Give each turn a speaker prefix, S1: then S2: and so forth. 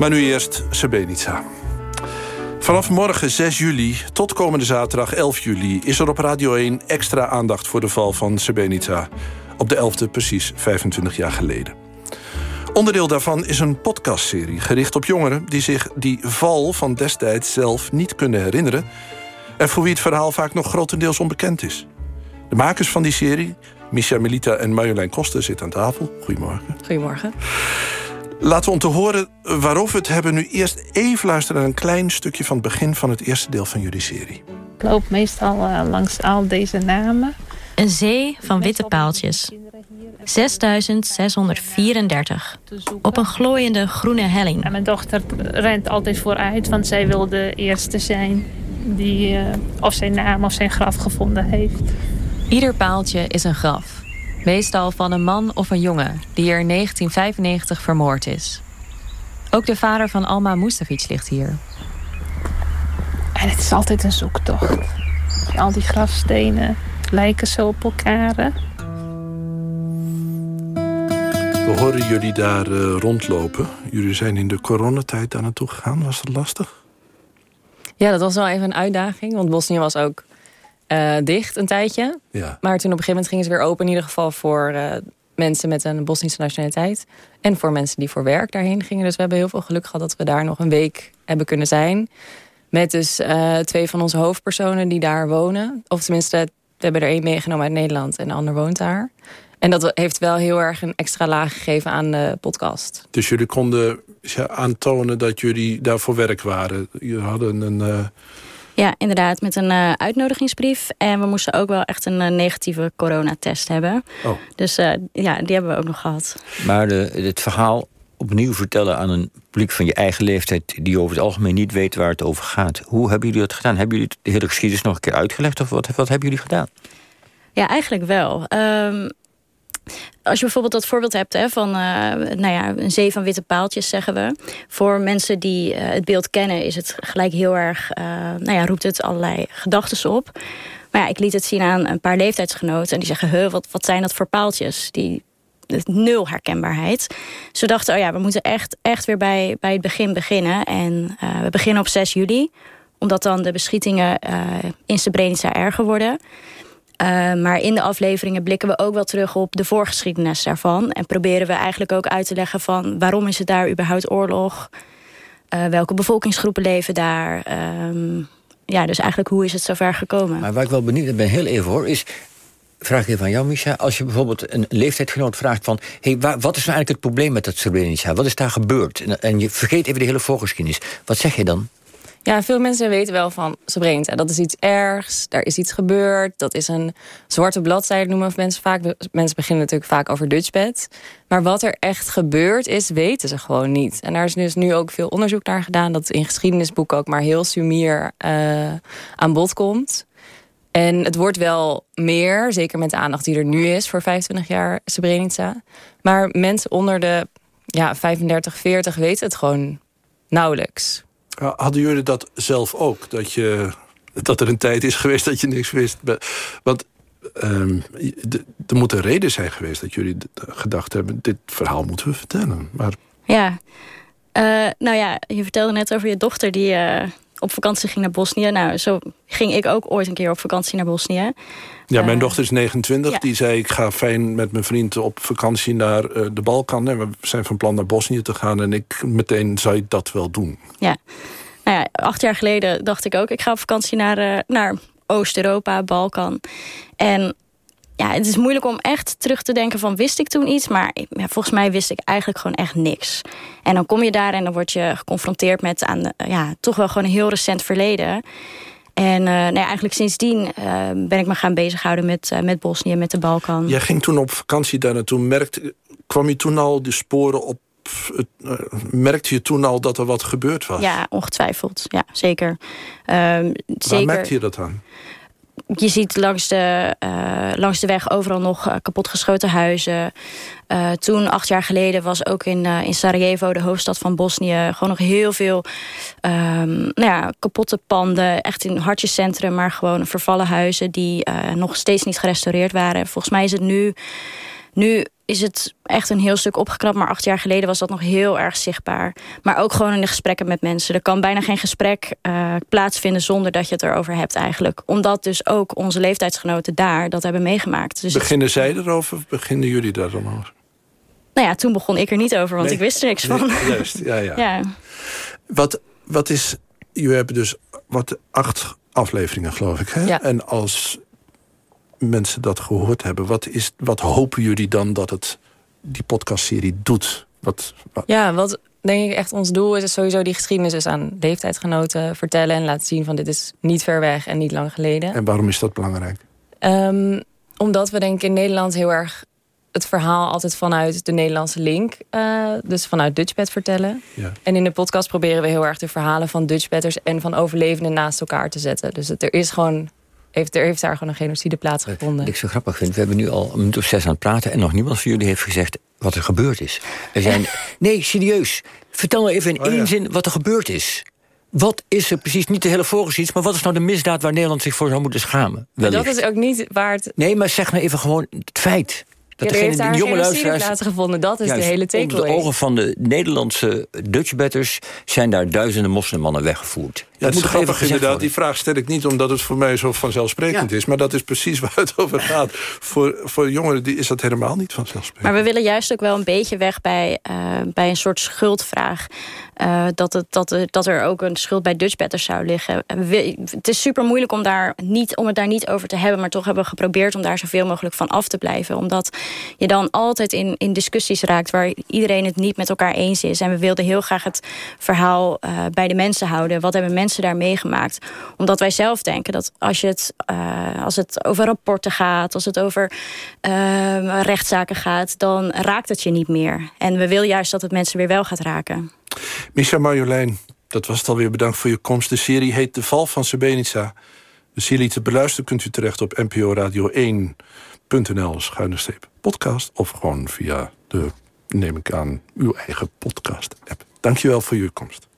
S1: Maar nu eerst Srebrenica. Vanaf morgen 6 juli tot komende zaterdag 11 juli... is er op Radio 1 extra aandacht voor de val van Srebrenica. Op de 11e precies 25 jaar geleden. Onderdeel daarvan is een podcastserie gericht op jongeren... die zich die val van destijds zelf niet kunnen herinneren... en voor wie het verhaal vaak nog grotendeels onbekend is. De makers van die serie, Misha Melita en Marjolein Koster... zitten aan tafel. Goedemorgen.
S2: Goedemorgen.
S1: Laten we om te horen waarover we het hebben... nu eerst even luisteren naar een klein stukje... van het begin van het eerste deel van jullie serie.
S3: Ik loop meestal uh, langs al deze namen.
S4: Een zee van witte paaltjes. 6634. Op een glooiende groene helling.
S3: En mijn dochter rent altijd vooruit, want zij wil de eerste zijn... die uh, of zijn naam of zijn graf gevonden heeft.
S2: Ieder paaltje is een graf. Meestal van een man of een jongen die er in 1995 vermoord is. Ook de vader van Alma Mustafic ligt hier.
S3: En het is altijd een zoektocht. Al die grafstenen lijken zo op elkaar.
S1: We horen jullie daar uh, rondlopen. Jullie zijn in de coronatijd daar naartoe gegaan. Was dat lastig?
S2: Ja, dat was wel even een uitdaging. Want Bosnië was ook uh, dicht een tijdje.
S1: Ja.
S2: Maar toen op een gegeven moment gingen ze weer open. In ieder geval voor uh, mensen met een Bosnische nationaliteit. En voor mensen die voor werk daarheen gingen. Dus we hebben heel veel geluk gehad dat we daar nog een week hebben kunnen zijn. Met dus uh, twee van onze hoofdpersonen die daar wonen. Of tenminste, we hebben er één meegenomen uit Nederland en de ander woont daar. En dat heeft wel heel erg een extra laag gegeven aan de podcast.
S1: Dus jullie konden aantonen dat jullie daar voor werk waren. Jullie hadden een... Uh...
S4: Ja, inderdaad, met een uh, uitnodigingsbrief. En we moesten ook wel echt een uh, negatieve coronatest hebben.
S1: Oh.
S4: Dus uh, ja, die hebben we ook nog gehad.
S5: Maar de, het verhaal opnieuw vertellen aan een publiek van je eigen leeftijd... die over het algemeen niet weet waar het over gaat. Hoe hebben jullie dat gedaan? Hebben jullie de hele geschiedenis nog een keer uitgelegd? Of wat, wat hebben jullie gedaan?
S4: Ja, eigenlijk wel. Um, als je bijvoorbeeld dat voorbeeld hebt hè, van uh, nou ja, een zee van witte paaltjes, zeggen we. Voor mensen die uh, het beeld kennen, is het gelijk heel erg, uh, nou ja, roept het allerlei gedachten op. Maar ja, ik liet het zien aan een paar leeftijdsgenoten en die zeggen, huh, wat, wat zijn dat voor paaltjes? Die, nul herkenbaarheid. Ze dachten, oh ja, we moeten echt, echt weer bij, bij het begin beginnen. En we beginnen op 6 juli, omdat dan de beschietingen in Srebrenica erger worden. Uh, maar in de afleveringen blikken we ook wel terug op de voorgeschiedenis daarvan. En proberen we eigenlijk ook uit te leggen van waarom is het daar überhaupt oorlog? Uh, welke bevolkingsgroepen leven daar? Um, ja, dus eigenlijk hoe is het zover gekomen?
S5: Maar waar ik wel benieuwd ben, heel even hoor, is... Vraag even aan jou, Misha. Als je bijvoorbeeld een leeftijdgenoot vraagt van... Hey, wat is nou eigenlijk het probleem met dat Srebrenica? Wat is daar gebeurd? En, en je vergeet even de hele voorgeschiedenis. Wat zeg je dan?
S2: Ja, veel mensen weten wel van Srebrenica. Dat is iets ergs, daar is iets gebeurd. Dat is een zwarte bladzijde, noemen mensen vaak. Mensen beginnen natuurlijk vaak over Dutchbed. Maar wat er echt gebeurd is, weten ze gewoon niet. En daar is dus nu ook veel onderzoek naar gedaan... dat in geschiedenisboeken ook maar heel sumier uh, aan bod komt. En het wordt wel meer, zeker met de aandacht die er nu is... voor 25 jaar Srebrenica. Maar mensen onder de ja, 35, 40 weten het gewoon nauwelijks.
S1: Hadden jullie dat zelf ook? Dat, je, dat er een tijd is geweest dat je niks wist? Want um, er moet een reden zijn geweest dat jullie gedacht hebben... dit verhaal moeten we vertellen. Maar...
S4: Ja, uh, nou ja, je vertelde net over je dochter die uh, op vakantie ging naar Bosnië. Nou, zo ging ik ook ooit een keer op vakantie naar Bosnië.
S1: Ja, mijn uh, dochter is 29. Ja. Die zei, ik ga fijn met mijn vriend op vakantie naar de Balkan. En we zijn van plan naar Bosnië te gaan. En ik meteen zei dat wel doen.
S4: Ja. Nou ja, acht jaar geleden dacht ik ook... ik ga op vakantie naar, uh, naar Oost-Europa, Balkan. En ja, het is moeilijk om echt terug te denken van... wist ik toen iets? Maar ja, volgens mij wist ik eigenlijk gewoon echt niks. En dan kom je daar en dan word je geconfronteerd met... aan de, ja, toch wel gewoon een heel recent verleden... En uh, nou ja, eigenlijk sindsdien uh, ben ik me gaan bezighouden met, uh, met Bosnië, met de Balkan.
S1: Jij ging toen op vakantie daar naartoe. Merkte, kwam je toen al de sporen op merkte je toen al dat er wat gebeurd was?
S4: Ja, ongetwijfeld. Ja, zeker. Um,
S1: Waar
S4: zeker.
S1: merkte je dat aan?
S4: Je ziet langs de, uh, langs de weg overal nog uh, kapotgeschoten huizen. Uh, toen, acht jaar geleden, was ook in, in Sarajevo, de hoofdstad van Bosnië... gewoon nog heel veel um, nou ja, kapotte panden. Echt in hartjescentrum, maar gewoon vervallen huizen... die nog steeds niet gerestaureerd waren. Volgens mij is het nu... nu is het echt een heel stuk opgeknapt. Maar acht jaar geleden was dat nog heel erg zichtbaar. Maar ook gewoon in de gesprekken met mensen. Er kan bijna geen gesprek uh, plaatsvinden zonder dat je het erover hebt eigenlijk. Omdat dus ook onze leeftijdsgenoten daar dat hebben meegemaakt. Dus
S1: beginnen zij erover of beginnen jullie daar dan over?
S4: Nou ja, toen begon ik er niet over, want ik wist er niks van.
S1: juist, ja, ja. ja. Wat, wat is... Je hebt dus wat acht afleveringen, geloof ik. Hè? Ja. En als mensen dat gehoord hebben... Wat, is, wat hopen jullie dan dat het die podcastserie doet? Wat,
S2: Ja, wat denk ik echt ons doel is... is sowieso die geschiedenis dus aan leeftijdsgenoten vertellen... en laten zien van dit is niet ver weg en niet lang geleden.
S1: En waarom is dat belangrijk?
S2: Um, omdat we denk ik in Nederland heel erg het verhaal altijd vanuit de Nederlandse link, uh, dus vanuit Dutchbed vertellen. Ja. En in de podcast proberen we heel erg de verhalen van Dutchbedders en van overlevenden naast elkaar te zetten. Dus het, er is gewoon heeft, er heeft daar gewoon een genocide plaatsgevonden. Wat
S5: ik zo grappig vind, we hebben nu al een minuut of zes aan het praten... en nog niemand van jullie heeft gezegd wat er gebeurd is. Er zijn, nee, serieus. Vertel nou even in oh, één zin wat er gebeurd is. Wat is er precies, niet de hele voorgeschiedenis... maar wat is nou de misdaad waar Nederland zich voor zou moeten schamen?
S2: Dat is ook niet waar het...
S5: Nee, maar zeg nou even gewoon het feit.
S2: Dat ja, er heeft daar jonge luisteraars plaatsgevonden. Dat is de hele takeaway.
S5: Onder de ogen van de Nederlandse Dutchbatters... zijn daar duizenden moslimmannen weggevoerd.
S1: Ja, dat het is grappig inderdaad. Die vraag stel ik niet omdat het voor mij zo vanzelfsprekend is. Maar dat is precies waar het over gaat. Voor, voor jongeren die is dat helemaal niet vanzelfsprekend.
S4: Maar we willen juist ook wel een beetje weg bij, uh, bij een soort schuldvraag. Uh, dat, het, dat, dat er ook een schuld bij Dutchbatters zou liggen. Het is super moeilijk om, daar niet, om het daar niet over te hebben. Maar toch hebben we geprobeerd om daar zoveel mogelijk van af te blijven. Omdat je dan altijd in, in discussies raakt... waar iedereen het niet met elkaar eens is. En we wilden heel graag het verhaal uh, bij de mensen houden. Wat hebben mensen daar meegemaakt. Omdat wij zelf denken dat als, je het, uh, als het over rapporten gaat... als het over uh, rechtszaken gaat, dan raakt het je niet meer. En we willen juist dat het mensen weer wel gaat raken.
S1: Misha Marjolein, dat was het alweer. Bedankt voor je komst. De serie heet De Val van Srebrenica. De serie te beluisteren kunt u terecht op NPO Radio 1.nl schuine podcast. Of gewoon via de, neem ik aan, uw eigen podcast app. Dankjewel voor je komst.